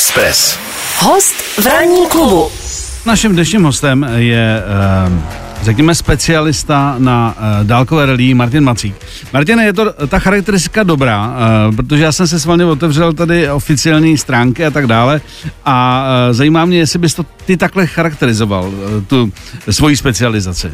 Express. Host v ranní klubu. Naším dnešním hostem je, eh, řekněme, specialista na eh, dálkové rally Martin Macík. Martin, je to ta charakteristika dobrá, eh, protože já jsem se s vámi otevřel tady oficiální stránky a tak dále a zajímá mě, jestli bys to ty takhle charakterizoval, tu svoji specializaci.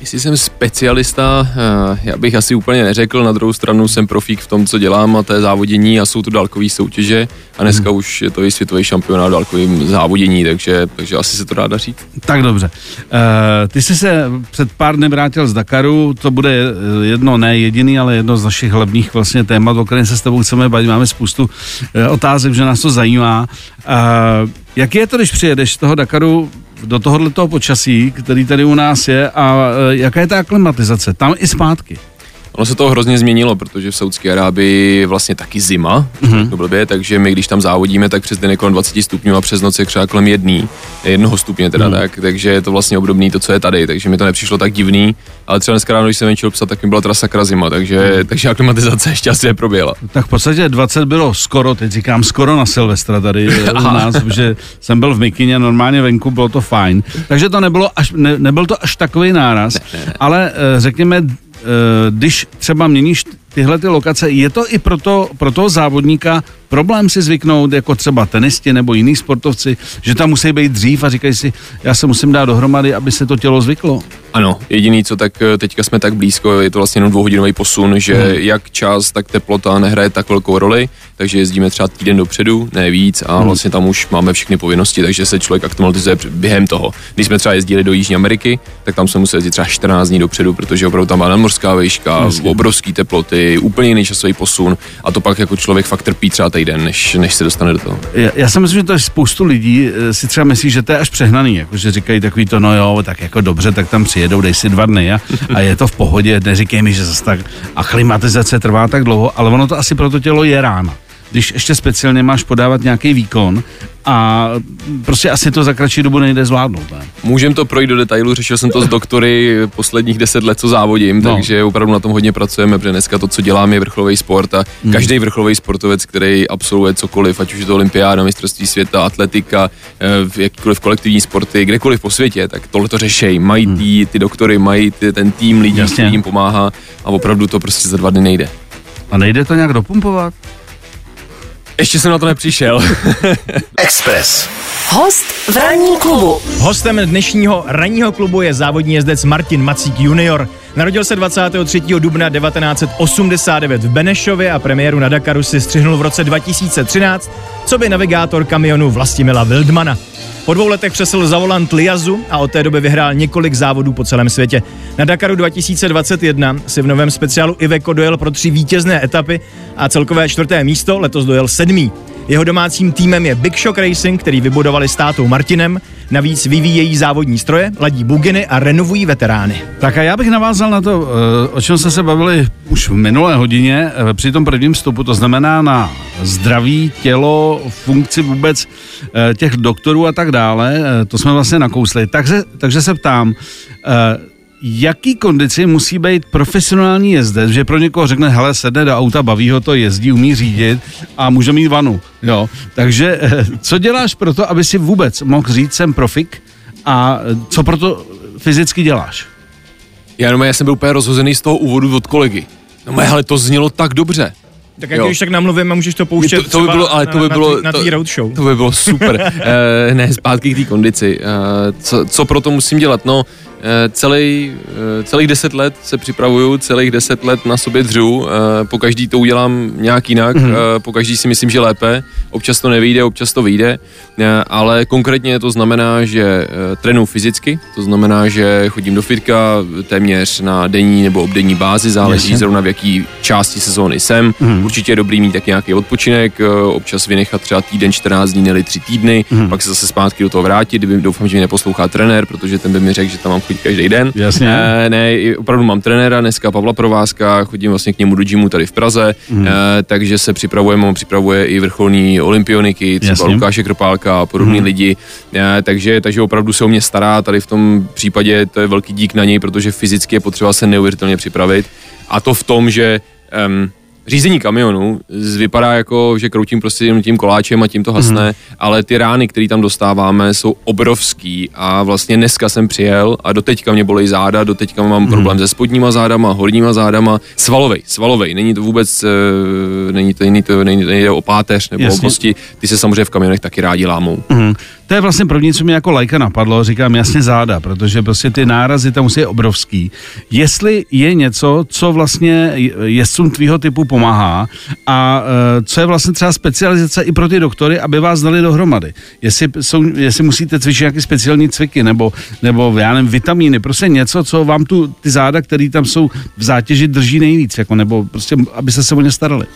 Jestli jsem specialista, eh, já bych asi úplně neřekl, na druhou stranu jsem profík v tom, co dělám a to je závodění a jsou to dálkové soutěže a dneska hmm. už je to i světový šampionát dálkovým závodění, takže, takže asi se to dá dařit. Tak dobře. Uh, ty jsi se před pár dny vrátil z Dakaru, to bude jedno, ne jediný, ale jedno z našich hlavních vlastně témat, o kterém se s tebou chceme bavit. Máme spoustu otázek, že nás to zajímá. Jak je to, když přijedeš z toho Dakaru do tohoto počasí, který tady u nás je a e, jaká je ta aklimatizace? Tam i zpátky. Ono se to hrozně změnilo, protože v Saudské Arábii je vlastně taky zima, mm-hmm. blbě, takže my když tam závodíme, tak přes den je kolem 20 stupňů a přes noc je třeba kolem jedný, jednoho stupně teda, mm. tak, takže je to vlastně obdobný to, co je tady, takže mi to nepřišlo tak divný, ale třeba dneska ráno, když jsem venčil psat, tak mi byla teda sakra zima, takže, mm. takže aklimatizace ještě asi neproběhla. Tak v podstatě 20 bylo skoro, teď říkám skoro na Silvestra tady u nás, že jsem byl v mikině, normálně venku bylo to fajn, takže to nebylo až, ne, nebyl to až takový náraz, ne, ne, ne. ale eh, řekněme Eh, když třeba měníš tyhle ty lokace, je to i pro, to, pro toho závodníka problém si zvyknout, jako třeba tenisti nebo jiní sportovci, že tam musí být dřív a říkají si, já se musím dát dohromady, aby se to tělo zvyklo? Ano, jediný, co tak eh, teďka jsme tak blízko, je to vlastně jenom dvouhodinový posun, že hmm. jak čas, tak teplota nehraje tak velkou roli, takže jezdíme třeba týden dopředu, ne víc a hmm. vlastně tam už máme všechny povinnosti, takže se člověk aktualizuje během toho. Když jsme třeba jezdili do Jižní Ameriky, tak tam se museli jezdit třeba 14 dní dopředu, protože opravdu tam byla nadmorská výška, Jasně. obrovský teploty, úplně jiný časový posun a to pak jako člověk fakt trpí třeba týden, než, než se dostane do toho. Já, já si myslím, že to je spoustu lidí eh, si třeba myslí, že to je až přehnaný, jako že říkají takový to, no jo, tak jako dobře, tak tam přijedou, dej si dva dny a, a je to v pohodě, neříkej mi, že zase tak a klimatizace trvá tak dlouho, ale ono to asi pro to tělo je rána když ještě speciálně máš podávat nějaký výkon a prostě asi to za kratší dobu nejde zvládnout. Ne? Můžem to projít do detailu, řešil jsem to s doktory posledních deset let, co závodím, no. takže opravdu na tom hodně pracujeme, protože dneska to, co dělám, je vrcholový sport a hmm. každý vrcholový sportovec, který absolvuje cokoliv, ať už je to olympiáda, mistrovství světa, atletika, eh, jakkoliv kolektivní sporty, kdekoliv po světě, tak tohle to řešejí. Mají hmm. ty, ty doktory, mají ty, ten tým lidí, který jim pomáhá a opravdu to prostě za dva dny nejde. A nejde to nějak dopumpovat? Ještě jsem na to nepřišel. Express. Host v ranní klubu. Hostem dnešního ranního klubu je závodní jezdec Martin Macík junior. Narodil se 23. dubna 1989 v Benešově a premiéru na Dakaru si střihnul v roce 2013, co by navigátor kamionu Vlastimila Wildmana. Po dvou letech přesl za volant Liazu a od té doby vyhrál několik závodů po celém světě. Na Dakaru 2021 si v novém speciálu Iveco dojel pro tři vítězné etapy a celkové čtvrté místo letos dojel sedmý. Jeho domácím týmem je Big Shock Racing, který vybudovali státou Martinem. Navíc vyvíjejí závodní stroje, ladí buginy a renovují veterány. Tak a já bych navázal na to, eh, o čem jsme se bavili už v minulé hodině eh, při tom prvním vstupu, to znamená na zdraví, tělo, funkci vůbec eh, těch doktorů a tak dále. To jsme vlastně nakousli. Takže, takže se ptám, jaký kondici musí být profesionální jezdec, že pro někoho řekne, hele, sedne do auta, baví ho to, jezdí, umí řídit a může mít vanu. Jo. Takže eh, co děláš pro to, aby si vůbec mohl říct, jsem profik a co pro to fyzicky děláš? Já jenom já jsem byl úplně rozhozený z toho úvodu od kolegy. No ale to znělo tak dobře. Tak jak když tak namluvím a můžeš to pouštět to, to by bylo, ale to by bylo, na, na, na roadshow. To by bylo super. e, ne, zpátky k té kondici. E, co, co pro to musím dělat? No, Eh, celý, eh, celých deset let se připravuju, celých deset let na sobě dřu, eh, po každý to udělám nějak jinak, mm-hmm. po každý si myslím, že lépe, občas to nevyjde, občas to vyjde, ale konkrétně to znamená, že trénuji fyzicky, to znamená, že chodím do fitka téměř na denní nebo obdenní bázi, záleží Jasně. zrovna v jaký části sezóny jsem. Mm-hmm. Určitě je dobrý mít tak nějaký odpočinek, občas vynechat třeba týden, 14 dní, nebo tři týdny, mm-hmm. pak se zase zpátky do toho vrátit, kdyby doufám, že mě neposlouchá trenér, protože ten by mi řekl, že tam mám chodit každý den. Jasně. E, ne, opravdu mám trenéra, dneska Pavla Provázka, chodím vlastně k němu do gymu tady v Praze, mm. e, takže se připravujeme, on připravuje i vrcholní olympioniky, třeba Jasně. Lukáše Kropálka a podobní mm. lidi, e, takže, takže opravdu se o mě stará, tady v tom případě to je velký dík na něj, protože fyzicky je potřeba se neuvěřitelně připravit a to v tom, že um, Řízení kamionu vypadá jako, že kroutím prostě jenom tím koláčem a tím to hasne, ale ty rány, které tam dostáváme, jsou obrovský a vlastně dneska jsem přijel a doteďka mě bolej záda, doteďka mám problém se spodníma zádama, horníma zádama, svalovej, svalovej, není to vůbec, eh, není to, není to, není, není to o páteř nebo Jasně. o kosti, ty se samozřejmě v kamionech taky rádi lámou. Mhm. To je vlastně první, co mě jako lajka napadlo, říkám jasně záda, protože prostě ty nárazy tam musí obrovský. Jestli je něco, co vlastně jezdcům tvýho typu pomáhá a uh, co je vlastně třeba specializace i pro ty doktory, aby vás dali dohromady. Jestli, jsou, jestli musíte cvičit nějaké speciální cviky nebo, nebo já nevím, vitamíny, prostě něco, co vám tu ty záda, které tam jsou v zátěži, drží nejvíc, jako, nebo prostě, aby se se o ně starali.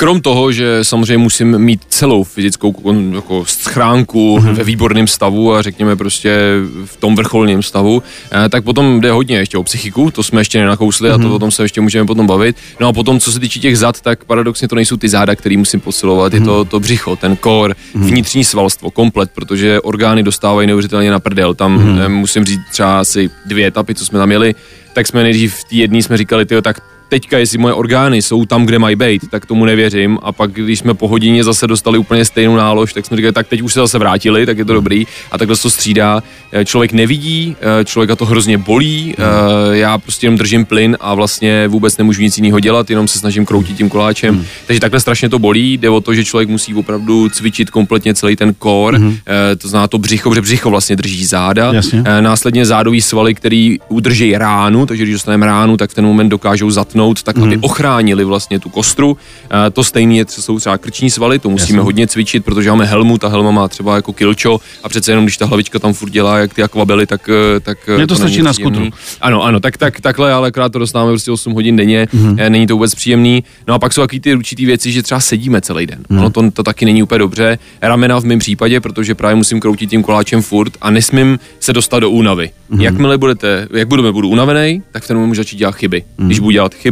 Krom toho, že samozřejmě musím mít celou fyzickou jako schránku Mhm. mm-hmm. ve výborném stavu a řekněme prostě v tom vrcholném stavu, eh, tak potom jde hodně ještě o psychiku, to jsme ještě nenakousli mm-hmm. a Mhm. to o tom se ještě můžeme potom bavit. No a potom, co se týče těch zad, tak paradoxně to nejsou ty záda, který musím posilovat, Mhm. mm-hmm. je to, to břicho, ten kor, mm-hmm. vnitřní svalstvo, komplet, protože orgány dostávají neuvěřitelně na prdel. Tam Mhm. mm-hmm. musím říct třeba asi dvě etapy, co jsme tam měli, tak jsme nejdřív v té jedné jsme říkali, tyjo, tak teďka, jestli moje orgány jsou tam, kde mají být, tak tomu nevěřím. A pak, když jsme po hodině zase dostali úplně stejnou nálož, tak jsme říkali, tak teď už se zase vrátili, tak je to dobrý. A takhle se to střídá. Eh, Člověk nevidí, eh, člověka to hrozně bolí. eh, Já prostě jenom držím plyn a vlastně vůbec nemůžu nic jiného dělat, jenom se snažím kroutit tím koláčem. Takže takhle strašně to bolí. Jde o to, že člověk musí opravdu cvičit kompletně celý ten kor, eh, to znamená to břicho, protože břicho vlastně drží záda. Jasně. Následně zádový svaly, který udrží ránu, takže když dostaneme ránu, tak v ten moment dokážou zatnout, tak aby Mhm. ochránili vlastně tu kostru. Eh, To stejné je, co jsou třeba krční svaly, to musíme Jasně. hodně cvičit, protože máme helmu, ta helma má třeba jako kilčo a přece jenom když ta hlavička tam furt dělá jak ty akvabely, tak, eh, tak eh, Mně to stačí není na skutru. Ano, ano, tak, tak takhle, ale akorát to dostáváme prostě 8 hodin denně, Mhm. mm-hmm. není to vůbec příjemný. No a pak jsou taky ty určitý věci, že třeba sedíme celý den. Mhm. Mm. Ono to, to taky není úplně dobře. Ramena v mém případě, protože právě musím kroutit tím koláčem furt a nesmím se dostat do únavy. Mhm. Mm. Jakmile budete, jak budeme, budu unavený, tak v ten moment můžu začít dělat chyby. Mhm. Mm. Když budu dělat chyby,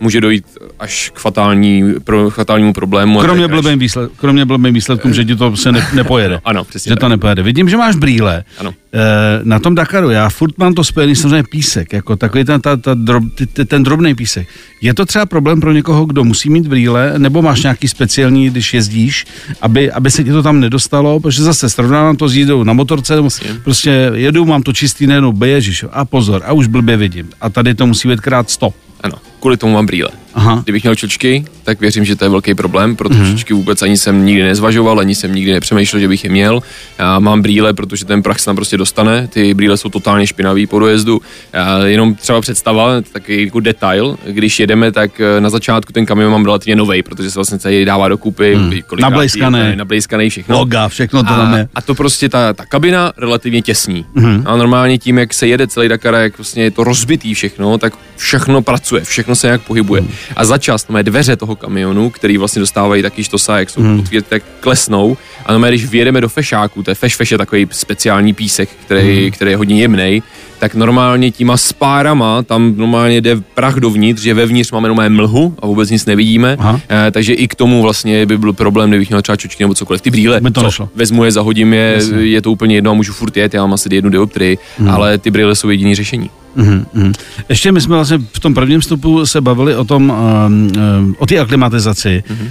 může dojít až k fatální, pro, fatálnímu problému. Kromě blbým, výsled, kromě blbým výsledkům, že ti to se ne, nepojede. Ano, přesně Že tak. to nepojede. Vidím, že máš brýle. Ano. E, na tom Dakaru, já furt mám to spojený samozřejmě písek, jako takový ten, ta, ta drob, ty- ten drobný písek. Je to třeba problém pro někoho, kdo musí mít brýle, nebo máš nějaký speciální, když jezdíš, aby, aby se ti to tam nedostalo, protože zase srovnávám to s jízdou na motorce, nebo prostě jedu, mám to čistý, nejenom ježiš, a pozor, a už blbě vidím. A tady to musí být krát 100. Ano, kvůli tomu mám brýle. Aha. Kdybych měl čočky, tak věřím, že to je velký problém, protože Mhm. mm. čočky vůbec ani jsem nikdy nezvažoval, ani jsem nikdy nepřemýšlel, že bych je měl. Já mám brýle, protože ten prach se tam prostě dostane, ty brýle jsou totálně špinavý po dojezdu. Já jenom třeba představa, takový jako detail, když jedeme, tak eh, na začátku ten kamion mám relativně nový, protože se vlastně celý dává dokupy. Kolikrát Nablejskaný. je- Nablejskaný všechno. Loga, všechno to a, tam je. a to prostě ta, ta kabina relativně těsní. Mhm. Mm-hmm. A normálně tím, jak se jede celý Dakar, jak vlastně je to rozbitý všechno, tak všechno pracuje, všechno se nějak pohybuje. Mm. A za čas mé dveře toho kamionu, který vlastně dostávají taky štosa, jak jsou Mhm. mm. otvírat, tak klesnou. A normálně, když vyjedeme do fešáku, to je feš, feš je takový speciální písek, který, Mhm. mm. který je hodně jemný, tak normálně těma spárama tam normálně jde prach dovnitř, že vevnitř máme normálně mlhu a vůbec nic nevidíme. Aha. Eh, takže i k tomu vlastně by byl problém, kdybych měl třeba čočky nebo cokoliv. Ty brýle, By to co, nešlo. vezmu je, zahodím je, Jasně. je to úplně jedno a můžu furt jet, já mám asi jednu dioptrii, hmm. ale ty brýle jsou jediný řešení. Mhm, mhm. Ještě my jsme vlastně v tom prvním vstupu se bavili o tom, um, um, o té aklimatizaci. Mhm.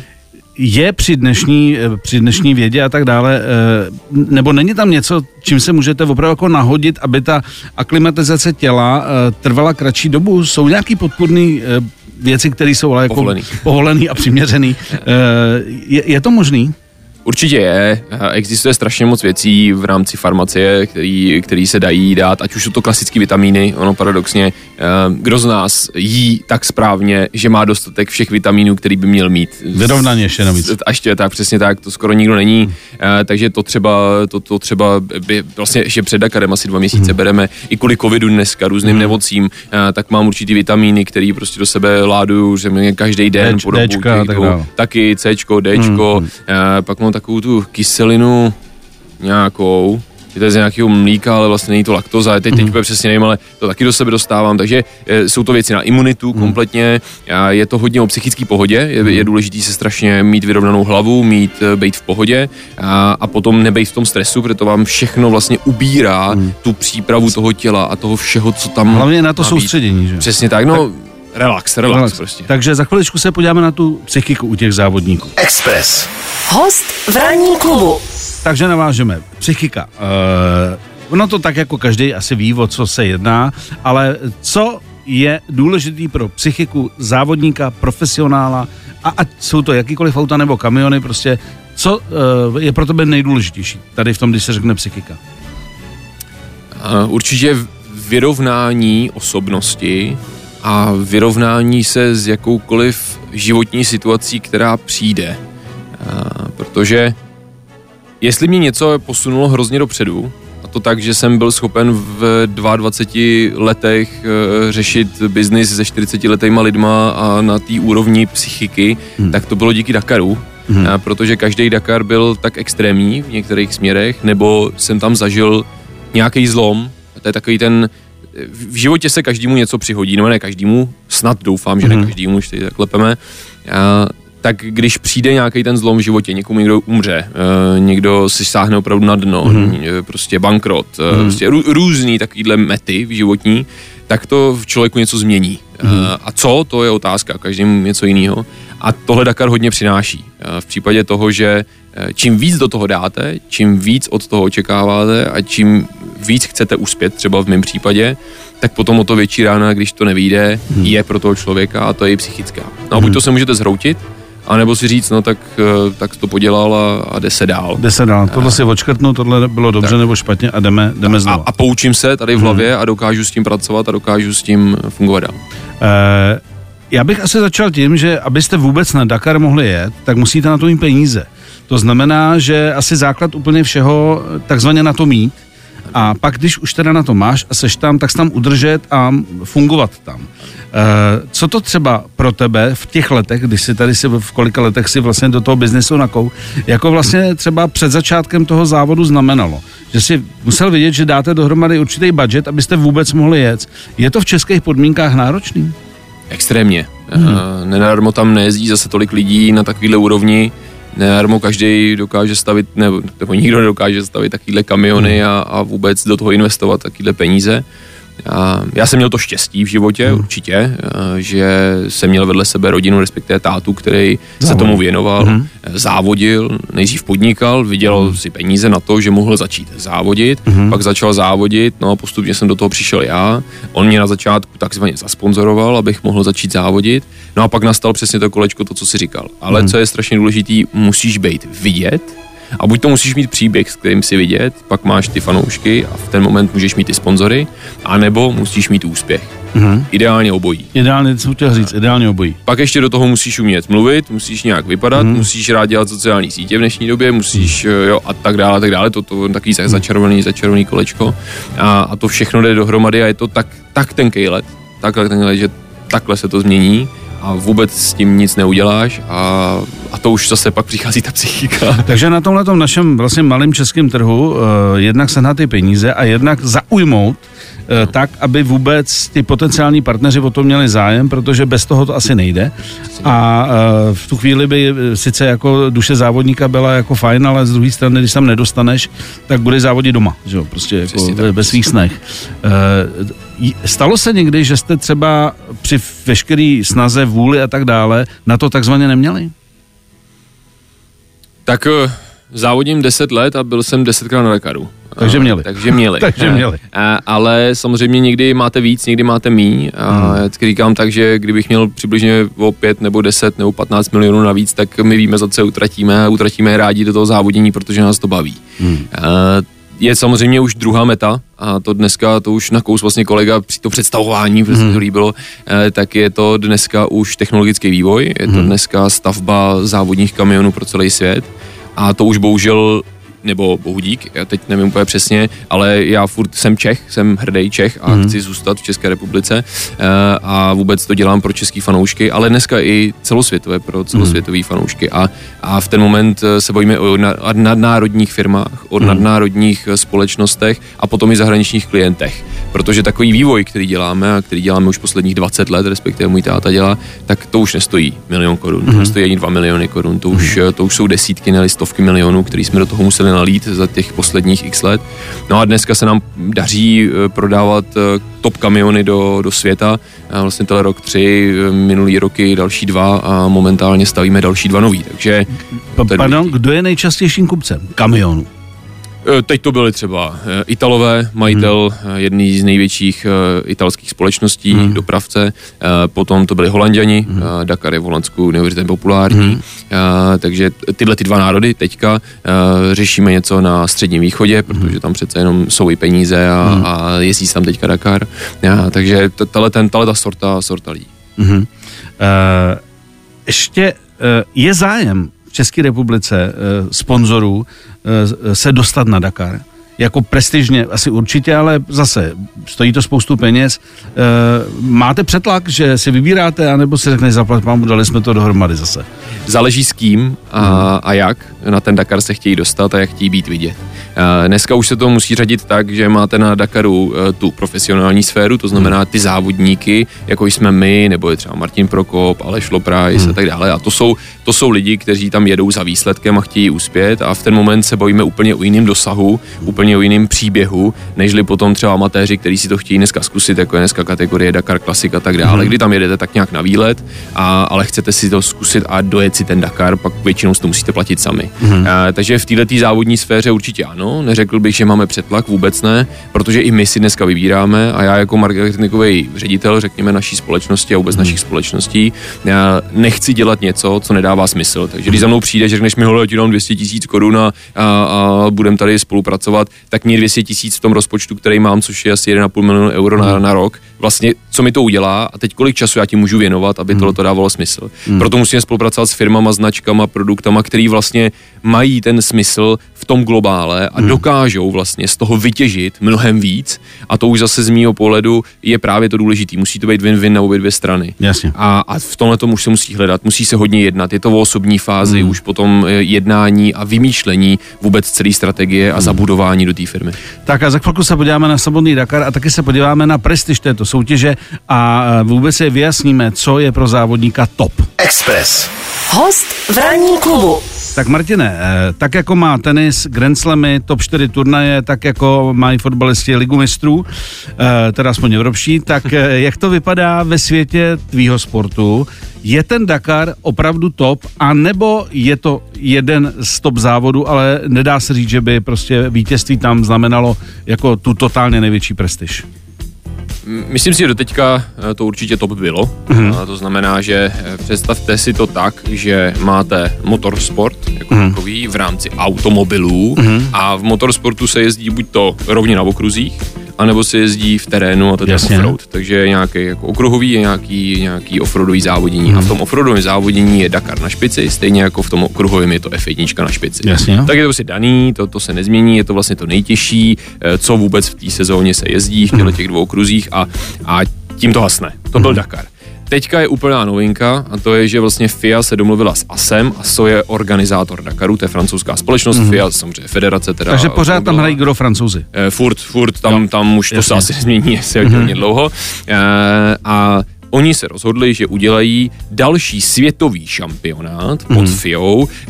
Je při dnešní, eh, při dnešní vědě a tak dále, eh, nebo není tam něco, čím se můžete opravdu jako nahodit, aby ta aklimatizace těla eh, trvala kratší dobu? Jsou nějaký podpůrný věci, které jsou ale jako Povolený. povolený a přiměřený. Je, je to možný? Určitě je. Existuje strašně moc věcí v rámci farmacie, který, který se dají dát, ať už jsou to klasické vitamíny, ono paradoxně, eh, kdo z nás jí tak správně, že má dostatek všech vitamínů, který by měl mít. Vyrovnaně ještě navíc. A ještě tak, přesně tak, to skoro nikdo není, eh, takže to třeba, to, to třeba by, vlastně ještě před Dakarem asi dva měsíce bereme i kvůli covidu dneska, různým nemocím, eh, tak mám určitý vitamíny, které prostě do sebe láduju, že mě každý den Dč- po dobu Dčka tak taky Cčko, Dčko, eh, pak mám takovou tu kyselinu nějakou, je to je z nějakého mlíka, ale vlastně není to laktoza, teď, teď úplně přesně nevím, ale to taky do sebe dostávám, takže eh, jsou to věci na imunitu kompletně, a je to hodně o psychické pohodě, je, je důležité se strašně mít vyrovnanou hlavu, mít, eh, být v pohodě. A, a potom nebejt v tom stresu, protože to vám všechno vlastně ubírá tu přípravu toho těla a toho všeho, co tam Hlavně na to má soustředění, že? Přesně tak, no relax, relax, relax. prostě. Takže za chviličku se podíváme na tu psychiku u těch závodníků. Express. Host v ranní klubu. Takže navážeme. Psychika. Uh, no to tak jako každý asi ví, o co se jedná, ale co je důležitý pro psychiku závodníka, profesionála, a ať jsou to jakýkoliv auta nebo kamiony, prostě co uh, je pro tebe nejdůležitější tady v tom, když se řekne psychika? Uh, určitě vyrovnání osobnosti a vyrovnání se s jakoukoliv životní situací, která přijde. Protože jestli mě něco posunulo hrozně dopředu, a to tak, že jsem byl schopen v 22 letech uh, řešit biznis se 40 letýma lidma a na té úrovni psychiky, hmm. tak to bylo díky Dakaru. Hmm. A protože každý Dakar byl tak extrémní v některých směrech, nebo jsem tam zažil nějaký zlom. To je takový ten, v životě se každému něco přihodí, no ne každému, snad doufám, že hmm. ne každému, už tady tak lepeme. A tak když přijde nějaký ten zlom v životě, někomu někdo umře, uh, někdo si sáhne opravdu na dno, mm. prostě bankrot, mm. prostě rů, různý takovýhle mety v životní, tak to v člověku něco změní. Mm. Uh, a co, to je otázka, každému něco jiného. A tohle Dakar hodně přináší. Uh, v případě toho, že čím víc do toho dáte, čím víc od toho očekáváte a čím víc chcete uspět, třeba v mém případě, tak potom o to větší rána, když to nevíde, hmm. je pro toho člověka a to je i psychická. No a buď to se můžete zhroutit, a nebo si říct, no tak, eh, tak to podělal a, a jde se dál. Jde se dál. Tohle si odškrtnu, tohle bylo dobře tak. nebo špatně a jdeme, jdeme znovu. A, a poučím se tady v hlavě hmm. a dokážu s tím pracovat a dokážu s tím fungovat dál. Uh, já bych asi začal tím, že abyste vůbec na Dakar mohli jet, tak musíte na to mít peníze. To znamená, že asi základ úplně všeho takzvaně na to mít. A pak, když už teda na to máš a seš tam, tak se tam udržet a fungovat tam. Eh, co to třeba pro tebe v těch letech, když si tady si v kolika letech si vlastně do toho biznesu nakou, jako vlastně třeba před začátkem toho závodu znamenalo? Že si musel vidět, že dáte dohromady určitý budget, abyste vůbec mohli jet. Je to v českých podmínkách náročný? Extrémně. Hmm. Nenadarmo tam nejezdí zase tolik lidí na takovéhle úrovni. Nenadarmo každý dokáže stavit, nebo, nebo nikdo nedokáže stavit takovéhle kamiony a, a vůbec do toho investovat takovéhle peníze. Já, já jsem měl to štěstí v životě, hmm. určitě, eh, že jsem měl vedle sebe rodinu, respektive tátu, který Závodil. se tomu věnoval, hmm. závodil, nejdřív podnikal, vydělal hmm. si peníze na to, že mohl začít závodit, hmm. pak začal závodit, no a postupně jsem do toho přišel já. On mě na začátku takzvaně zasponzoroval, abych mohl začít závodit, no a pak nastal přesně to kolečko, to, co si říkal. Ale hmm. co je strašně důležitý, musíš být vidět, a buď to musíš mít příběh, s kterým si vidět, pak máš ty fanoušky a v ten moment můžeš mít ty sponzory, anebo musíš mít úspěch. Mm-hmm. Ideálně obojí. Ideálně, co chtěl říct, ideálně obojí. Pak ještě do toho musíš umět mluvit, musíš nějak vypadat, mm-hmm. musíš rád dělat sociální sítě v dnešní době, musíš, mm-hmm. jo, a tak dále, a tak dále, to, to takový mm-hmm. začarovaný, začarovaný kolečko. A, a to všechno jde dohromady a je to tak, tak tenkej let, tak, tak tenkej let, že takhle se to změní a vůbec s tím nic neuděláš a, a to už zase pak přichází ta psychika. Takže na tomhle našem vlastně malém českém trhu uh, jednak se na ty peníze a jednak zaujmout uh, tak, aby vůbec ty potenciální partneři o to měli zájem, protože bez toho to asi nejde. A uh, v tu chvíli by sice jako duše závodníka byla jako fajn, ale z druhé strany, když tam nedostaneš, tak bude závodit doma, že jo, prostě jako ve, ve svých snech. Uh, Stalo se někdy, že jste třeba při veškeré snaze, vůli a tak dále na to takzvaně neměli? Tak eh, závodím 10 let a byl jsem 10krát na Dakaru. Takže eh, měli. Takže měli. Takže eh, měli. A, ale samozřejmě někdy máte víc, někdy máte míň. A hmm. já říkám tak, že kdybych měl přibližně o 5 nebo 10 nebo 15 milionů navíc, tak my víme, za co utratíme a utratíme rádi do toho závodění, protože nás to baví. Hmm. A, je samozřejmě už druhá meta a to dneska, to už nakous vlastně kolega při to představování, protože hmm. to líbilo, eh, tak je to dneska už technologický vývoj, je to hmm. dneska stavba závodních kamionů pro celý svět a to už bohužel nebo Bohudík, já teď nevím úplně přesně, ale já furt jsem Čech, jsem hrdý Čech a mm. chci zůstat v České republice eh, a vůbec to dělám pro český fanoušky, ale dneska i celosvětové pro celosvětové mm. fanoušky a, a v ten moment eh, se bojíme o nadnárodních firmách, o mm. nadnárodních eh, společnostech a potom i zahraničních klientech. protože takový vývoj, který děláme a který děláme už posledních 20 let, respektive můj táta dělá, tak to už nestojí milion korun, mm-hmm. to nestojí ani 2 miliony korun, to už, to už jsou desítky, ne stovky milionů, který jsme do toho museli nalít za těch posledních x let. No a dneska se nám daří eh, prodávat eh, top kamiony do, do světa, vlastně tenhle rok tři, eh, minulý roky další dva a momentálně stavíme další dva nový, takže... Pa- Pardon, kdo je nejčastějším kupcem kamionů? Eh, Teď to byly třeba eh, Italové, majitel hmm. jedný z největších eh, italských společností, hmm. dopravce, potom to byli Holanděni, hmm. Dakar je v Holandsku neuvěřitelně populární, hmm. takže tyhle ty dva národy teďka řešíme něco na středním východě, protože tam přece jenom jsou i peníze a, hmm. a jezdí tam teďka Dakar, takže tahle, ta sorta, sorta lidí. Hmm. Uh, ještě uh, je zájem v České republice uh, sponzorů se dostat na Dakar? Jako prestižně asi určitě, ale zase stojí to spoustu peněz. Uh, máte přetlak, že si vybíráte, anebo si řekne zaplat, mám, dali jsme to dohromady zase? Záleží s kým a, hmm. a jak na ten Dakar se chtějí dostat a jak chtějí být vidět. Dneska už se to musí řadit tak, že máte na Dakaru e, tu profesionální sféru, to znamená ty závodníky, jako jsme my, nebo je třeba Martin Prokop, Aleš Loprajs hmm. a tak dále. A to jsou, to jsou lidi, kteří tam jedou za výsledkem a chtějí uspět a v ten moment se bojíme úplně o jiném dosahu, úplně o jiném příběhu, nežli potom třeba amatéři, kteří si to chtějí dneska zkusit, jako je dneska kategorie Dakar Classic a tak dále, hmm. kdy tam jedete tak nějak na výlet, a, ale chcete si to zkusit a dojet si ten Dakar, pak většinou si to musíte platit sami. Hmm. A, takže v této závodní sféře určitě ano, neřekl bych, že máme přetlak, vůbec ne, protože i my si dneska vybíráme a já jako marketingový ředitel, řekněme, naší společnosti a vůbec hmm. našich společností, já nechci dělat něco, co nedává smysl. Takže když za mnou přijde, že řekneš mi, hele, ti dám 200 tisíc korun a, a, a budeme tady spolupracovat, tak mě 200 tisíc v tom rozpočtu, který mám, což je asi 1,5 milionu euro na, na rok, vlastně co mi to udělá a teď kolik času já ti můžu věnovat, aby tohle to dávalo smysl. Hmm. Proto musíme spolupracovat s firmama, značkama, produktama, který vlastně mají ten smysl v tom globále a hmm. dokážou vlastně z toho vytěžit mnohem víc a to už zase z mýho pohledu je právě to důležité. Musí to být win-win na obě dvě strany. Jasně. A, a v tomhle tomu už se musí hledat, musí se hodně jednat. Je to o osobní fázi, hmm. už potom eh, jednání a vymýšlení vůbec celé strategie a hmm. zabudování do té firmy. Tak a za chvilku se podíváme na samotný Dakar a taky se podíváme na prestiž této soutěže a eh, vůbec si vyjasníme, co je pro závodníka top. Express. Host v ranní klubu. Tak Martine, eh, tak jako má tenis, Grand Slamy, top 4 turnaje, tak jako mají fotbalisti ligu mistrů, eh, teda aspoň evropští, tak jak to vypadá ve světě tvýho sportu? Je ten Dakar opravdu top, a nebo je to jeden z top závodů, ale nedá se říct, že by prostě vítězství tam znamenalo jako tu totálně největší prestiž? Myslím si, že doteďka to určitě top bylo. Mm-hmm. A to znamená, že představte si to tak, že máte motorsport jako mm-hmm. takový v rámci automobilů mm-hmm. a v motorsportu se jezdí buď to rovně na okruzích, anebo se jezdí v terénu a to je offroad. Takže je nějaký jako okruhový, je nějaký, nějaký offroadový závodění. Mm. A v tom offroadovém závodění je Dakar na špici, stejně jako v tom okruhovém je to F1 na špici. Jasně. Tak je to prostě daný, to, to se nezmění, je to vlastně to nejtěžší, eh, co vůbec v té sezóně se jezdí v těchto těch dvou okruzích a, a tím to hasne. To byl mm. Dakar. Teďka je úplná novinka a to je, že vlastně FIA se domluvila s ASem. ASO je organizátor Dakaru, to je francouzská společnost, mm. FIA samozřejmě federace teda. Takže pořád tam hrají kdo francouzi? Eh, furt, furt, tam, tam už Jasně. to se asi změní, jestli mm. hodně dlouho. Eh, a Oni se rozhodli, že udělají další světový šampionát pod mm. FIA,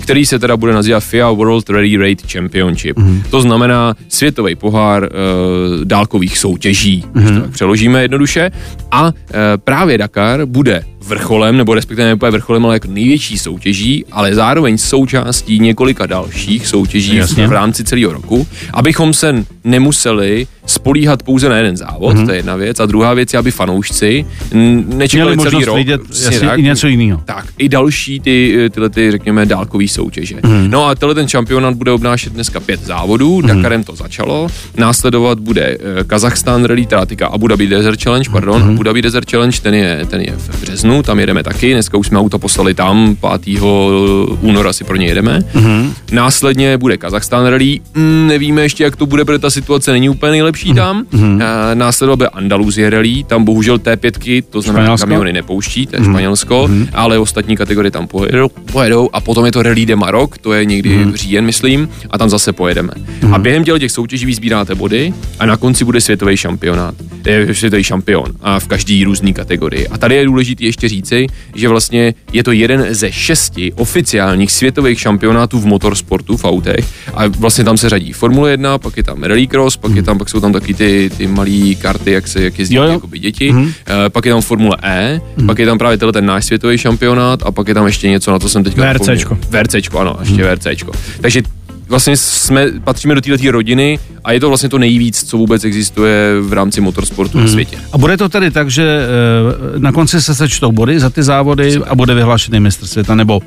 který se teda bude nazývat FIA World Rally Raid Championship. Mm. To znamená světový pohár e, dálkových soutěží, mm. když to tak přeložíme jednoduše. A e, právě Dakar bude vrcholem, nebo respektive ne vrcholem, ale jako největší soutěží, ale zároveň součástí několika dalších soutěží Jasně. v rámci celého roku, abychom se nemuseli spolíhat pouze na jeden závod, mm-hmm. to je jedna věc, a druhá věc je, aby fanoušci nečekali Měli celý rok. Vidět, jasně, tak, i něco jiného. Tak, i další ty, tyhle ty, řekněme, dálkové soutěže. Mm-hmm. No a tenhle ten šampionát bude obnášet dneska pět závodů, mm-hmm. Dakarem to začalo, následovat bude uh, Kazachstán Rally, teda Abu Dhabi Desert Challenge, pardon, mm-hmm. Abu Dhabi Desert Challenge, ten je, ten je v březnu, Tam jedeme taky, dneska už jsme auto poslali tam, 5. února si pro ně jedeme. Mm-hmm. Následně bude Kazachstán rally, mm, nevíme ještě, jak to bude, protože ta situace není úplně nejlepší mm-hmm. tam. Mm-hmm. Následovat bude Andaluzie rally, tam bohužel T5, to znamená Španělsko? kamiony nepouští, to je mm-hmm. Španělsko, mm-hmm. ale ostatní kategorie tam pojedou, pojedou a potom je to Rally de Maroc, to je někdy mm-hmm. říjen, myslím, a tam zase pojedeme. Mm-hmm. A během těch soutěží vyzbíráte body a na konci bude světový šampionát, je světový šampion a v každý různý kategorii. A tady je důležité ještě říci, že vlastně je to jeden ze šesti oficiálních světových šampionátů v motorsportu v autech a vlastně tam se řadí Formule 1, pak je tam Rallycross, pak je tam, pak jsou tam taky ty, ty malé karty, jak se jak jezdí jo, jo. Jakoby děti, mm-hmm. pak je tam Formule E, mm-hmm. pak je tam právě tenhle ten náš světový šampionát a pak je tam ještě něco, na to jsem teďka VRCčko. VRCčko, ano, ještě mm-hmm. VRCčko. Takže vlastně jsme, patříme do této rodiny a je to vlastně to nejvíc, co vůbec existuje v rámci motorsportu hmm. na světě. A bude to tedy tak, že e, na konci se sečtou body za ty závody a bude vyhlášený mistr světa, nebo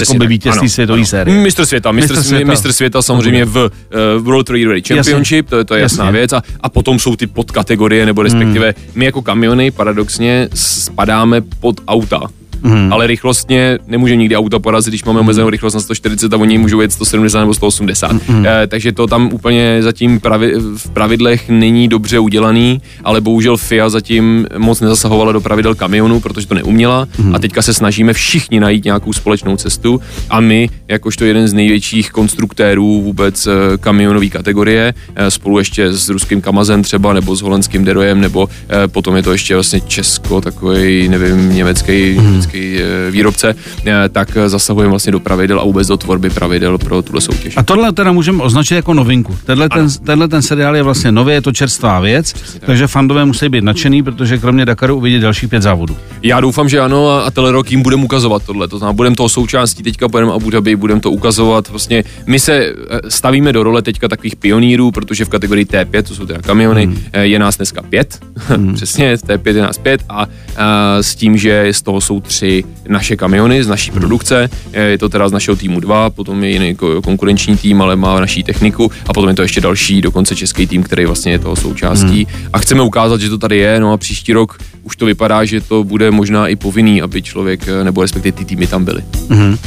jako by vítězství světové série. Mistr světa, mistr, mistr světa, mistr světa samozřejmě v uh, World Rally Rally Championship, Jasně. to, je, to je jasná Jasně. věc. A, a potom jsou ty podkategorie, nebo respektive hmm. my jako kamiony paradoxně spadáme pod auta mm. ale rychlostně nemůže nikdy auto porazit, když máme omezenou rychlost na 140 a oni můžou jet 170 nebo 180. Mm. E, takže to tam úplně zatím pravi, v pravidlech není dobře udělaný, ale bohužel FIA zatím moc nezasahovala do pravidel kamionu, protože to neuměla mm. a teďka se snažíme všichni najít nějakou společnou cestu a my, jakožto jeden z největších konstruktérů vůbec eh, kamionové kategorie, eh, spolu ještě s ruským Kamazem třeba, nebo s holandským Derojem, nebo potom je to ještě vlastně Česko, takový, nevím, německý, mm český eh, výrobce, eh, tak zasahujeme vlastně do pravidel a vůbec do tvorby pravidel pro tuhle soutěž. A tohle teda můžeme označit jako novinku. Tenhle ten, tenhle ten seriál je vlastně nový, je to čerstvá věc, Přesně takže tak. fandové musí být nadšený, protože kromě Dakaru uvidí dalších pět závodů. Já doufám, že ano a, a Telerok jim budeme ukazovat tohle. To znamená, budeme toho součástí, teďka pojedeme Abu Dhabi, budeme to ukazovat. Vlastně my se eh, stavíme do role teďka takových pionýrů, protože v kategorii T5, to jsou teda kamiony, hmm. je nás dneska pět. Hmm. Přesně, T5 je nás pět a, a s tím, že z toho jsou tři tři naše kamiony z naší produkce. Je to teda z našeho týmu dva, potom je jiný konkurenční tým, ale má naší techniku a potom je to ještě další, dokonce český tým, který vlastně je toho součástí. Hmm. A chceme ukázat, že to tady je, no a příští rok už to vypadá, že to bude možná i povinný, aby člověk, nebo respektive ty týmy tam byly. Hmm. E,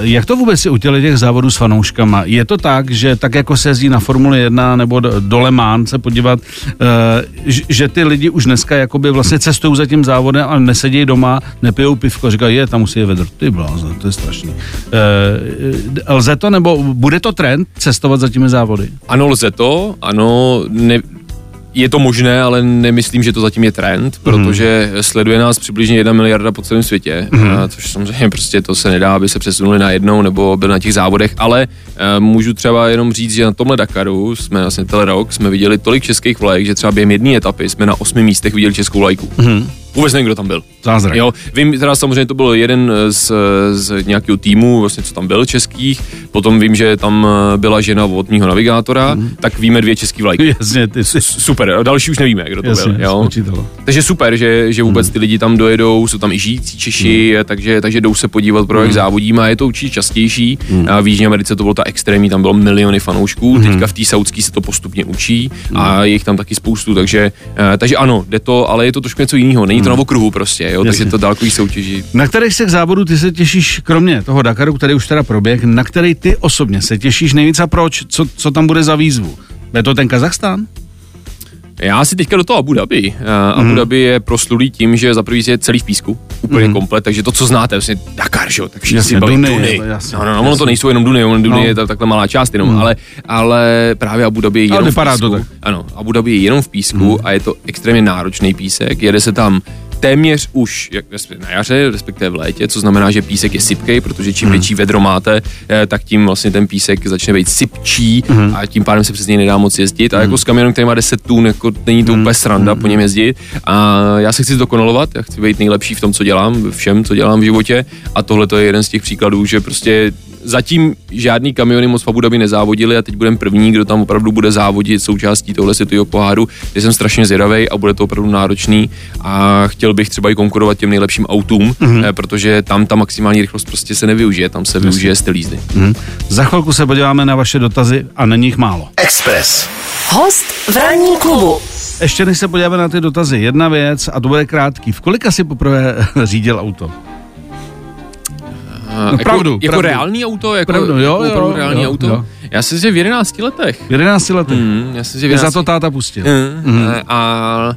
jak to vůbec je u těch závodů s fanouškama? Je to tak, že tak jako se jezdí na Formule 1 nebo do Le Mans se podívat, e, že ty lidi už dneska jakoby vlastně cestují za tím závodem a nesedí doma, ne nepijou pivko, říkají, je, tam musí je vedr. Ty blázne, to je strašný. E, lze to, nebo bude to trend cestovat za těmi závody? Ano, lze to, ano, ne, je to možné, ale nemyslím, že to zatím je trend, mhm. protože mm. sleduje nás přibližně jedna miliarda po celém světě, mm. a což samozřejmě prostě to se nedá, aby se přesunuli na jednou nebo byl na těch závodech, ale uh, můžu třeba jenom říct, že na tomhle Dakaru jsme vlastně tenhle rok jsme viděli tolik českých vlajek, že třeba během jedné etapy jsme na osmi místech viděli českou vlajku. Mm. Vůbec nevím, kdo tam byl. Zázrak. Jo, vím, teda samozřejmě to byl jeden z, z nějakého týmu, vlastně co tam byl českých, potom vím, že tam byla žena od mýho navigátora, mm. tak víme dvě český vlajky. Jasně, ty jsi... Super, a další už nevíme, kdo to Jasně, byl. Jo? Takže super, že, že vůbec mm. ty lidi tam dojedou, jsou tam i žijící Češi, mm. takže, takže jdou se podívat, pro jak mm. závodíme a je to určitě častější. Mm. A v Jižní Americe to bylo ta extrémní, tam bylo miliony fanoušků, mm. teďka v té saudské se to postupně učí a mm. je jich tam taky spoustu, takže, eh, takže ano, jde to, ale je to trošku něco jiného. Není to hmm. na okruhu prostě, jo, takže to dálkový soutěží. Na kterých se závodů ty se těšíš, kromě toho Dakaru, který už teda proběh, na který ty osobně se těšíš nejvíc a proč? Co, co tam bude za výzvu? Je to ten Kazachstán? Já si teďka do toho Abu Dhabi. Uh, Abu mhm. Dhabi je proslulý tím, že za prvý je celý v písku, úplně mm. komplet, takže to, co znáte, vlastně Dakar, že jo, tak všichni si baví Duny. Duny. Jasně, no, no, no, ono to nejsou jenom Duny, ono Duny no. je takhle malá část jenom, mm. ale, ale právě Abu Dhabi je jenom ale v písku. To tak. Ano, Abu Dhabi je jenom v písku mm. a je to extrémně náročný písek, jede se tam téměř už jak na jaře, respektive v létě, co znamená, že písek je sypký, protože čím mm. větší vedro máte, eh, tak tím vlastně ten písek začne být sypčí mm. a tím pádem se přes něj nedá moc jezdit. A jako mm. s kamionem, který má 10 tun, jako není to mm. úplně sranda po něm jezdit. A já se chci zdokonalovat, já chci být nejlepší v tom, co dělám, všem, co dělám v životě. A tohle to je jeden z těch příkladů, že prostě zatím žádný kamiony moc v Abu Dhabi nezávodili a teď budeme první, kdo tam opravdu bude závodit součástí tohle světového poháru. Já jsem strašně zvědavý a bude to opravdu náročný a chtěl bych třeba i konkurovat těm nejlepším autům, mm-hmm. protože tam ta maximální rychlost prostě se nevyužije, tam se využije styl jízdy. Mm-hmm. Za chvilku se podíváme na vaše dotazy a není jich málo. Express. Host v ranní klubu. ještě než se podíváme na ty dotazy, jedna věc, a to bude krátký. V kolika si poprvé řídil auto? No, jako, pravdu, Jako pravdu. reální auto? Jako Pravdu, jo, jo, opravdu reální jo, auto? jo. Já si že v 11 letech. V 11 letech. Mm, já si že v Mě 11 za to táta pustil. Mm, mm. A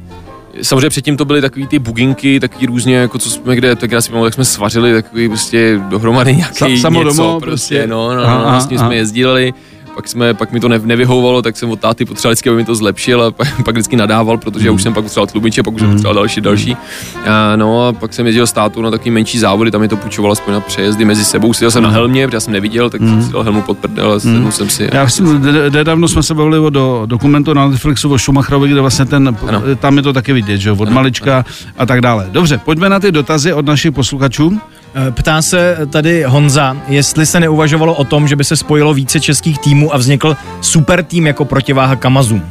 samozřejmě předtím to byly takový ty buginky, takový různě, jako co jsme kde, tak já si pamatuju, jak jsme svařili takový prostě dohromady nějaký Sa- samo něco, domo, prostě, prostě. no, no, Aha, no, s tím aha. jsme jezdili. Pak, jsme, pak mi to ne, nevyhovovalo, tak jsem od táty potřeboval vždycky, aby mi to zlepšil a pak, pak vždycky nadával, protože já už jsem pak potřeboval tlumiče, pak už jsem potřeboval další, další. A, no a pak jsem jezdil s tátou na takový menší závody, tam mi to půjčovalo aspoň na přejezdy mezi sebou. Seděl jsem na helmě, protože já jsem neviděl, tak jsem si dal helmu pod prdel a sednul jsem si. Já nedávno jsme se bavili o do, dokumentu na Netflixu o Schumacherovi, kde vlastně ten, Ano. tam je to taky vidět, že jo, od malička a tak dále. Dobře, pojďme na ty dotazy od našich posluchačů. Eh, Ptá se tady Honza, jestli se neuvažovalo o tom, že by se spojilo více českých týmů a vznikl super tým jako protiváha Kamazům.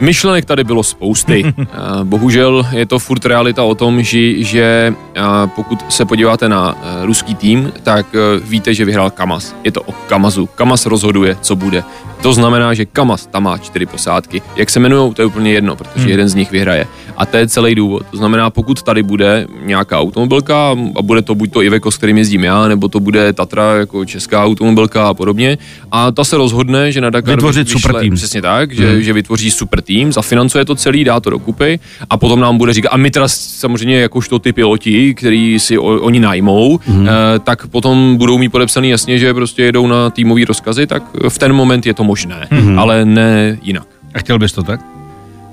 Myšlenek tady bylo spousty. A Bohužel je to furt realita o tom, že, že a pokud se podíváte na eh, ruský tým, tak eh, víte, že vyhrál Kamaz. Je to o Kamazu. Kamaz rozhoduje, co bude. To znamená, že Kamaz tam má čtyři posádky. Jak se jmenují, to je úplně jedno, protože jeden z nich vyhraje. A to je celý důvod. To znamená, pokud tady bude nějaká automobilka a bude to buď to Iveco, s kterým jezdím já, nebo to bude Tatra jako česká automobilka a podobně, a ta se rozhodne, že na Dakar Vytvořit vyšle- super tým. Přesně tak, že, že vytvoří super tým, zafinancuje to celý, dá to dokupy a potom nám bude říkat, a my teda samozřejmě jakožto ty piloti, který si o, oni najmou, mm. eh, tak potom budou mít podepsaný jasně, že prostě jedou na týmový rozkazy, tak v ten moment je to možné, mm. ale ne jinak. A chtěl bys to tak?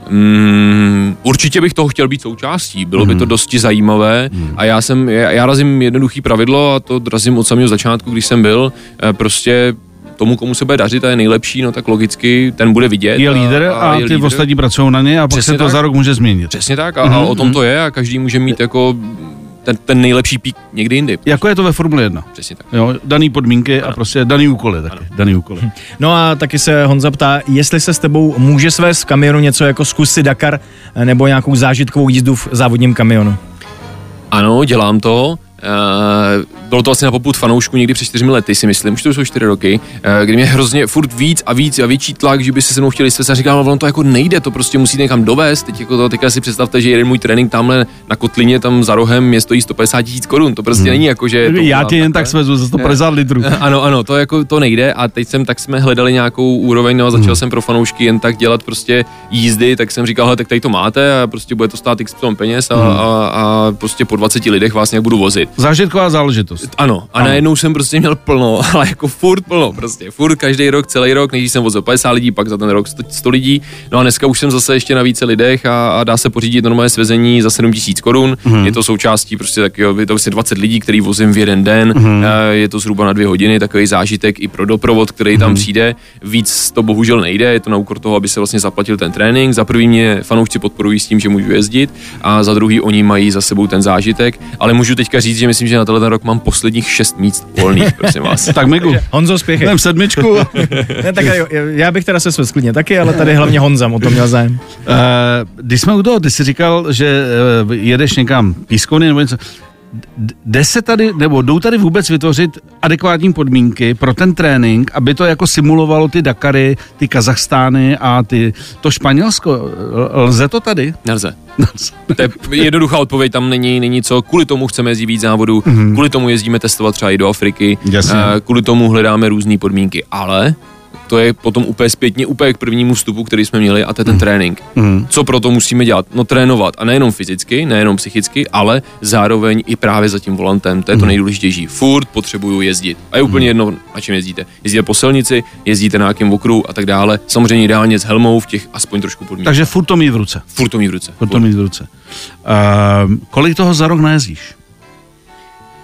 Mm, určitě bych toho chtěl být součástí, bylo by to dosti zajímavé a já jsem, já, já razím jednoduchý pravidlo a to razím od samého začátku, když jsem byl, eh, prostě tomu, komu se bude dařit a je nejlepší, no tak logicky ten bude vidět. Je líder a, je ty lídr. ostatní pracují na ně a pak Přesně se to tak. za rok může změnit. Přesně tak a, a o tom to je a každý může mít jako ten, ten nejlepší pík někdy jindy. Jako je to ve Formule 1. Přesně tak. Jo, daný podmínky a prostě daný úkoly taky. Daný úkoly. No a taky se Honza ptá, jestli se s tebou může svést v kamionu něco jako zkusy Dakar eh, nebo nějakou zážitkovou jízdu v závodním kamionu. Ano, dělám to. Uh, bylo to asi na poput fanoušku někdy před čtyřmi lety, si myslím, už to jsou čtyři roky, uh, kdy mě hrozně furt víc a víc a větší tlak, že by se se mnou chtěli svést. A říkám, no, ono to jako nejde, to prostě musíte někam dovést. Teď jako to, teďka si představte, že jeden můj trénink tamhle na kotlině, tam za rohem mě stojí 150 tisíc korun, to prostě není jako, že... to Já tě jen tak svezu za 150 litrů. Ano, ano, to jako to nejde. A teď jsem, tak jsme hledali nějakou úroveň, no a začal jsem pro fanoušky jen tak dělat prostě jízdy, tak jsem říkal, tak tady to máte a prostě bude to stát x peněz a, a, a, prostě po 20 lidech vás nějak budu vozit. Zážitková záležitost. Ano, a Ano. najednou jsem prostě měl plno, ale jako furt plno prostě, furt každý rok, celý rok, nejdřív jsem vozil 50 lidí, pak za ten rok 100, 100 lidí, no a dneska už jsem zase ještě na více lidech a, a dá se pořídit normálně svezení za 7 tisíc korun, Mhm. je to součástí prostě takového, je to vlastně 20 lidí, který vozím v jeden den, Mhm. eh, je to zhruba na dvě hodiny, takový zážitek i pro doprovod, který Mhm. tam přijde, víc to bohužel nejde, je to na úkor toho, aby se vlastně zaplatil ten trénink, za prvý mě fanoušci podporují s tím, že můžu jezdit a za druhý oni mají za sebou ten zážitek, ale můžu teďka říct, že myslím, že na tenhle ten rok mám posledních šest míst volných, prosím vás. Tak Migu, Honzo, spěchej. jdem sedmičku. Ne, tak já bych teda se svést klidně taky, ale tady hlavně Honza o to měl zájem. Eh, Když jsme u toho, ty jsi říkal, že eh, jedeš někam pískovny nebo něco. Jde se tady, nebo jdou tady vůbec vytvořit adekvátní podmínky pro ten trénink, aby to jako simulovalo ty Dakary, ty Kazachstány a ty, to Španělsko. Lze to tady? Nelze. To je jednoduchá odpověď, tam není, není co. Kvůli tomu chceme jezdit víc závodů, mm-hmm. kvůli tomu jezdíme testovat třeba i do Afriky, Jasně. eh, kvůli tomu hledáme různé podmínky, ale to je potom úplně zpětně, úplně k prvnímu vstupu, který jsme měli, a to je ten trénink. Mhm. Co pro to musíme dělat? No trénovat a nejenom fyzicky, nejenom psychicky, ale zároveň i právě za tím volantem. To je to nejdůležitější. Furt potřebuju jezdit. A je úplně jedno, na čem jezdíte. Jezdíte po silnici, jezdíte na nějakém okruhu a tak dále. Samozřejmě ideálně s helmou v těch aspoň trošku podmínkách. Takže furt to mít v ruce. Furt to mít v ruce. Furt to mít v ruce. Uh, kolik toho za rok najezdíš?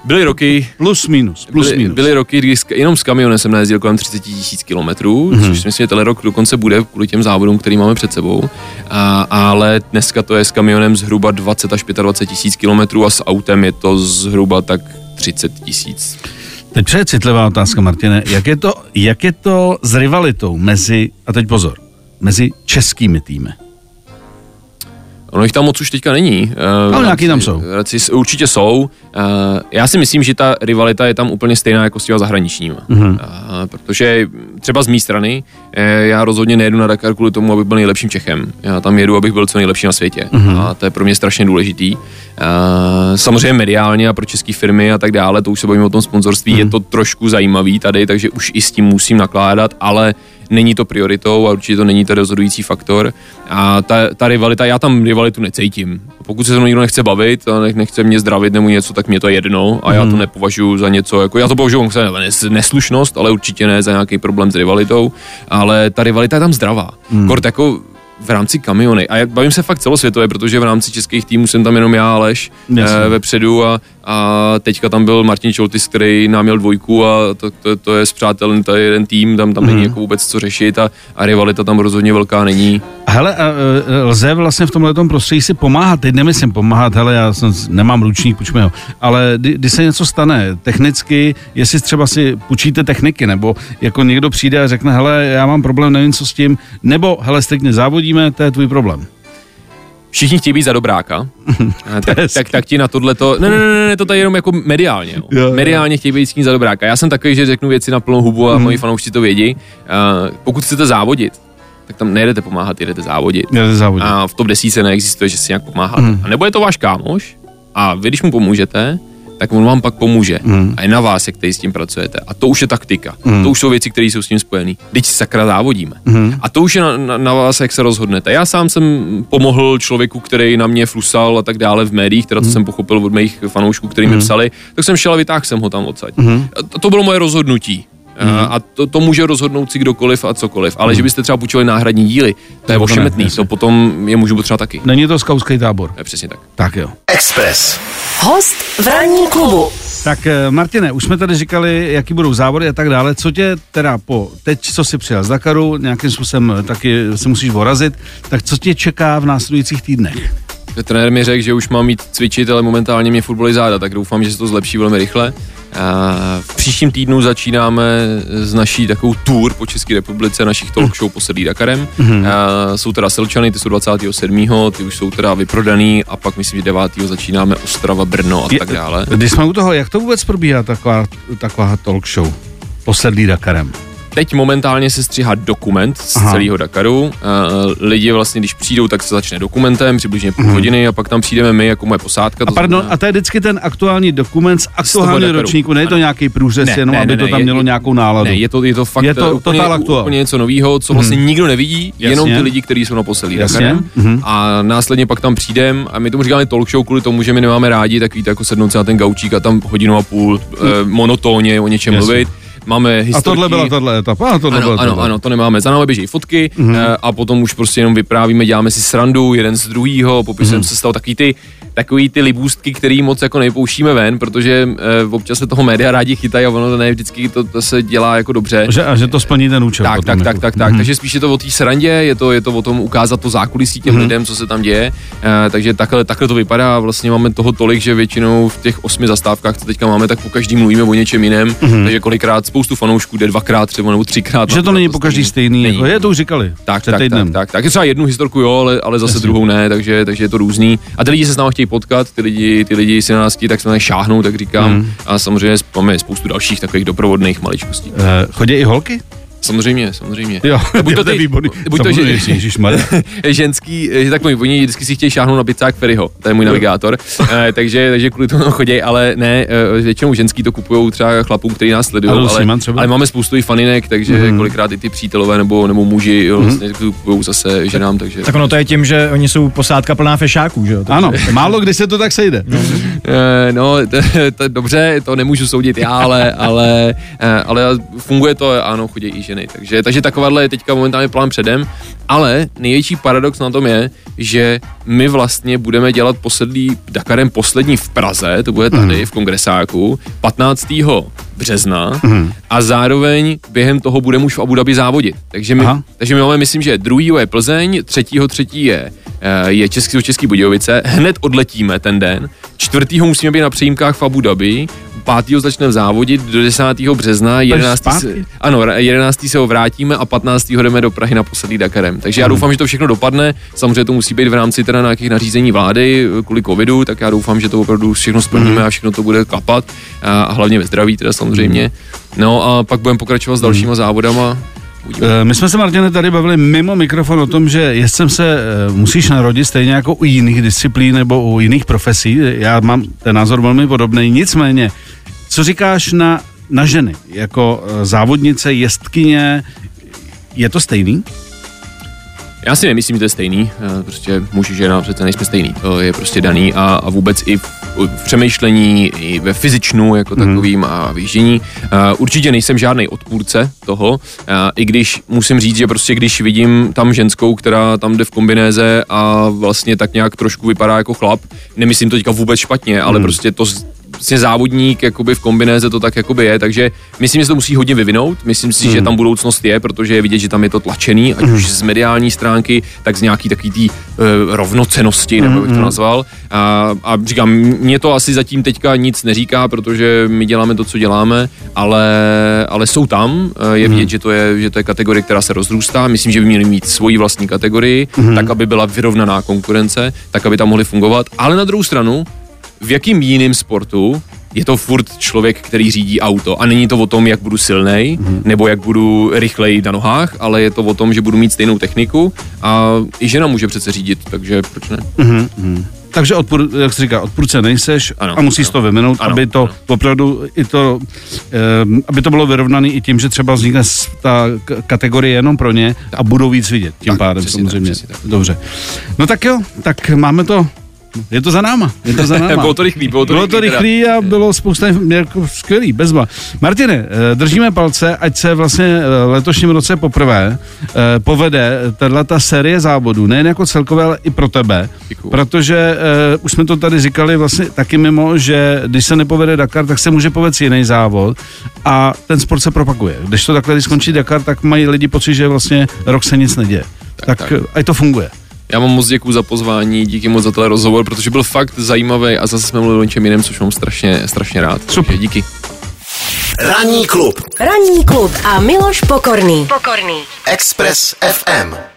Byly roky, Plus minus, plus byly, minus. byly roky, kdy jenom s kamionem jsem najezdil kolem 30 tisíc kilometrů, Mhm. mm-hmm. což si myslím, že tenhle rok dokonce bude kvůli těm závodům, který máme před sebou. A, ale dneska to je s kamionem zhruba 20 až 25 tisíc kilometrů a s autem je to zhruba tak 30 tisíc. Teď přeje citlivá otázka, Martine. Jak je, to, jak je to s rivalitou mezi, a teď pozor, mezi českými týmy? Ono jich tam moc už teďka není. eh, Ale nějaký tam jsou. Určitě jsou. Eh, Já si myslím, že ta rivalita je tam úplně stejná jako s těma zahraničníma. Mhm. Eh, Protože třeba z mé strany, já rozhodně nejedu na Dakar kvůli tomu, abych byl nejlepším Čechem. Já tam jedu, abych byl co nejlepší na světě. Mhm. A to je pro mě strašně důležitý. Eh, Samozřejmě mediálně a pro české firmy a tak dále, to už se bavíme o tom sponzorství, Mhm. je to trošku zajímavý tady, takže už i s tím musím nakládat, ale není to prioritou a určitě to není ten rozhodující faktor. A ta, ta rivalita, já tam rivalitu necítím. Pokud se se mnou někdo nechce bavit a nech, nechce mě zdravit nebo něco, tak mě to je jedno a já to nepovažuji za něco, jako já to považuji za nes, neslušnost, ale určitě ne za nějaký problém s rivalitou, ale ta rivalita je tam zdravá. Hmm. Kort jako v rámci kamiony. A já bavím se fakt celosvětově, protože v rámci českých týmů jsem tam jenom já, Aleš, Jasně. eh, vepředu a, a teďka tam byl Martin Čoltis, který nám měl dvojku a to, to, to je zpřátelný, to je jeden tým, tam, tam Mhm. není jako vůbec co řešit a, a rivalita tam rozhodně velká není. Hele, a, e, lze vlastně v tomhle prostředí si pomáhat, teď nemyslím pomáhat, hele, já jsem, nemám ručník, půjčme ho, ale kdy, kdy se něco stane technicky, jestli třeba si půjčíte techniky, nebo jako někdo přijde a řekne, hele, já mám problém, nevím co s tím, nebo hele, striktně závodíme, to je tvůj problém. Všichni chtějí být za dobráka, tak, tak, tak ti na tohle to, ne, ne, ne, ne, to tady jenom jako mediálně, jo. Jo, jo. mediálně chtějí být všichni za dobráka. Já jsem takový, že řeknu věci na plnou hubu a moji fanoušci to vědí. Uh, pokud chcete závodit, tak tam nejedete pomáhat, jedete závodit. Jdete závodit. A v top desíce neexistuje, že si nějak pomáháte. Mhm. A nebo je to váš kámoš a vy, když mu pomůžete, tak on vám pak pomůže. Mhm. A je na vás, jak tady s tím pracujete. A to už je taktika. Mhm. To už jsou věci, které jsou s tím spojené. Teď sakra závodíme. Mhm. A to už je na, na, na vás, jak se rozhodnete. Já sám jsem pomohl člověku, který na mě flusal a tak dále v médiích, teda to jsem pochopil od mých fanoušků, který mi psali, tak jsem šel a vytáhl jsem ho tam odsaď. A To, to bylo moje rozhodnutí. A- A to, to může rozhodnout si kdokoliv a cokoliv. Ale že byste třeba půjčili náhradní díly, to je ne, ošemetný. To potom je můžu potřeba taky. Není to skautský tábor. Je přesně tak. Tak jo. Express. Host v ranním klubu. Tak eh, Martine, už jsme tady říkali, jaký budou závody a tak dále. Co tě teda po, teď co si přijel z Dakaru, nějakým způsobem taky se musíš vorazit, tak co tě čeká v následujících týdnech? Trenér mi řekl, že už mám mít cvičit, ale momentálně mě furt bolí záda, tak doufám, že se to zlepší velmi rychle. A v příštím týdnu začínáme s naší takovou tour po České republice, našich talk show posedlý Dakarem. A jsou teda Selčany, ty jsou 27. ty už jsou teda vyprodaný a pak myslím, že 9. začínáme Ostrava, Brno a tak dále. Když jsme u toho, jak to vůbec probíhá taková, taková talk show? Posedlý Dakarem. Teď momentálně se stříhá dokument z Aha. celého Dakaru. Uh, lidi vlastně, když přijdou, tak se začne dokumentem, přibližně půl hodiny a pak tam přijdeme my jako moje posádka. A to pardon, znamená- a to je vždycky ten aktuální dokument z aktuálního ročníku, není to nějaký průřez, Ne, jenom ne, aby ne, to tam je- mělo nějakou náladu. Ne, je to, je to fakt Je to eh, úplně, total aktuál. úplně něco nového, co vlastně nikdo nevidí, jenom Jasně. ty lidi, kteří jsou na poselí. Dakarem. Mhm. A následně pak tam přijdem a my tomu říkáme talk show kvůli tomu, že my nemáme rádi takový jako sednout se na ten gaučík a tam hodinu a půl eh, monotónně o něčem Jasně. mluvit. Máme a historky. tohle byla tahle etapa, a tohle Ano, byla ano, tohle. ano, to nemáme. Za námi běží fotky Mhm. mm-hmm. a potom už prostě jenom vyprávíme, děláme si srandu jeden z druhýho, popisujeme Mhm. mm-hmm. se stalo takový ty, takový ty libůstky, který moc jako nepouštíme ven, protože e, občas se toho média rádi chytají a ono to ne vždycky to, to se dělá jako dobře. Že, a že to splní ten účel. Tak, potom, tak, tak, jako. tak, tak. Mhm. Takže spíš je to o té srandě, je to, je to o tom ukázat to zákulisí těm lidem, co se tam děje. E, takže takhle, takhle to vypadá. Vlastně máme toho tolik, že většinou v těch osmi zastávkách, co teďka máme, tak po každý mluvíme o něčem jiném. Takže kolikrát spoustu fanoušků jde dvakrát třeba nebo třikrát. Že to není po každý stejný, není. jako je, to už říkali. Tak, tak, tak, tak, tak. Třeba jednu historku jo, ale, ale zase Jasně. druhou ne, takže, takže je to různý. A ty lidi se s námi chtějí potkat, ty lidi, ty lidi si na nás chtějí, tak se na ně šáhnou, tak říkám. Mhm. A samozřejmě máme spoustu dalších takových doprovodných maličkostí. Eh, chodí i holky? Samozřejmě, samozřejmě. Jo, buď to ty- výborný. buď to, že- ženský, že tak oni, oni vždycky si chtějí šáhnout na pizzák Ferryho, to je můj navigátor, eh, takže, takže kvůli tomu chodí, ale ne, eh, většinou ženský to kupují třeba chlapům, kteří nás sledují, A ale, třeba? ale máme spoustu i faninek, takže Mhm. kolikrát i ty přítelové nebo, nebo muži jo, vlastně kupují zase ženám, takže... Tak ono to je tím, že oni jsou posádka plná fešáků, že jo? Ano, málo kdy se to tak sejde. Eh, No, to, to, dobře, to nemůžu soudit já, ale, ale, eh, ale funguje to, ano, chodí i ženy. Takže, takže takováhle je teďka momentálně plán předem. Ale největší paradox na tom je, že my vlastně budeme dělat posedlý Dakarem poslední v Praze, to bude tady v kongresáku, 15. března a zároveň během toho budeme už v Abu Dhabi závodit. Takže my, Aha. takže my máme, myslím, že druhýho je Plzeň, třetího třetí je, eh, je Český, Český Budějovice, hned odletíme ten den, čtvrtýho musíme být na přejímkách v Abu Dhabi, 5. začneme závodit do 10. března, 11. Se, ano, 11. se ho vrátíme a 15. jdeme do Prahy na poslední Dakarem. Takže já doufám, že to všechno dopadne. Samozřejmě to musí být v rámci teda nějakých nařízení vlády eh, kvůli covidu, tak já doufám, že to opravdu všechno splníme a všechno to bude klapat a, hlavně ve zdraví teda samozřejmě. No a pak budeme pokračovat s dalšíma závodama. Eh, My jsme se, Martine, tady bavili mimo mikrofon o tom, že jezdcem se eh, musíš narodit stejně jako u jiných disciplín nebo u jiných profesí. Já mám ten názor velmi podobný. Nicméně, co říkáš na, na ženy jako eh, závodnice, jezdkyně? Je to stejný? Já si nemyslím, že to je stejný. Eh, Prostě muž a žena přece nejsme stejný. To je prostě daný a, a vůbec i v, v přemýšlení, i ve fyzičnu jako takovým a v jíždění. Eh, Určitě nejsem žádný odpůrce toho, i když musím říct, že prostě když vidím tam ženskou, která tam jde v kombinéze a vlastně tak nějak trošku vypadá jako chlap, nemyslím to teďka vůbec špatně, ale prostě to vlastně závodník jakoby v kombinéze to tak jakoby je, takže myslím, že se to musí hodně vyvinout, myslím si, že tam budoucnost je, protože je vidět, že tam je to tlačený, ať už z mediální stránky, tak z nějaký takový tý uh, rovnocenosti, nebo jak to nazval. A, a říkám, mě to asi zatím teďka nic neříká, protože my děláme to, co děláme, ale, ale jsou tam, eh, je vidět, že to je, že to je kategorie, která se rozrůstá, myslím, že by měli mít svoji vlastní kategorii, tak, aby byla vyrovnaná konkurence, tak, aby tam mohli fungovat, ale na druhou stranu, v jakým jiném sportu je to furt člověk, který řídí auto a není to o tom, jak budu silnej Mhm. nebo jak budu rychlej na nohách, ale je to o tom, že budu mít stejnou techniku a i žena může přece řídit, takže proč ne? Takže odpůr, jak jsi říká, odpůrce nejseš Ano, a musíš ano. to vymenout, Ano, aby to ano. opravdu i to, um, aby to bylo vyrovnané i tím, že třeba vznikne ta kategorie jenom pro ně a budou víc vidět tím Tak, pádem tak, samozřejmě. přesně tak. Dobře. No tak jo, tak máme to je to za náma, je to za náma. Bylo to rychlý, bylo to bylo to rychlý rychlý a bylo spousta jako skvělý, bezva. Martine, eh, držíme palce, ať se vlastně eh, letošním roce poprvé eh, povede tahle ta série závodů, nejen jako celkové, ale i pro tebe, Děkuju. protože uh, už jsme to tady říkali vlastně taky mimo, že když se nepovede Dakar, tak se může povést jiný závod a ten sport se propaguje. Když to takhle, když skončí Dakar, tak mají lidi pocit, že vlastně rok se nic neděje. Tak, tak, tak. tak. ať to funguje. Já vám moc děkuji za pozvání, díky moc za tenhle rozhovor, protože byl fakt zajímavý a zase jsme mluvili o něčem jiném, což mám strašně, strašně rád. Super. Takže díky. Ranní klub Ranní klub a Miloš Pokorný. Express FM.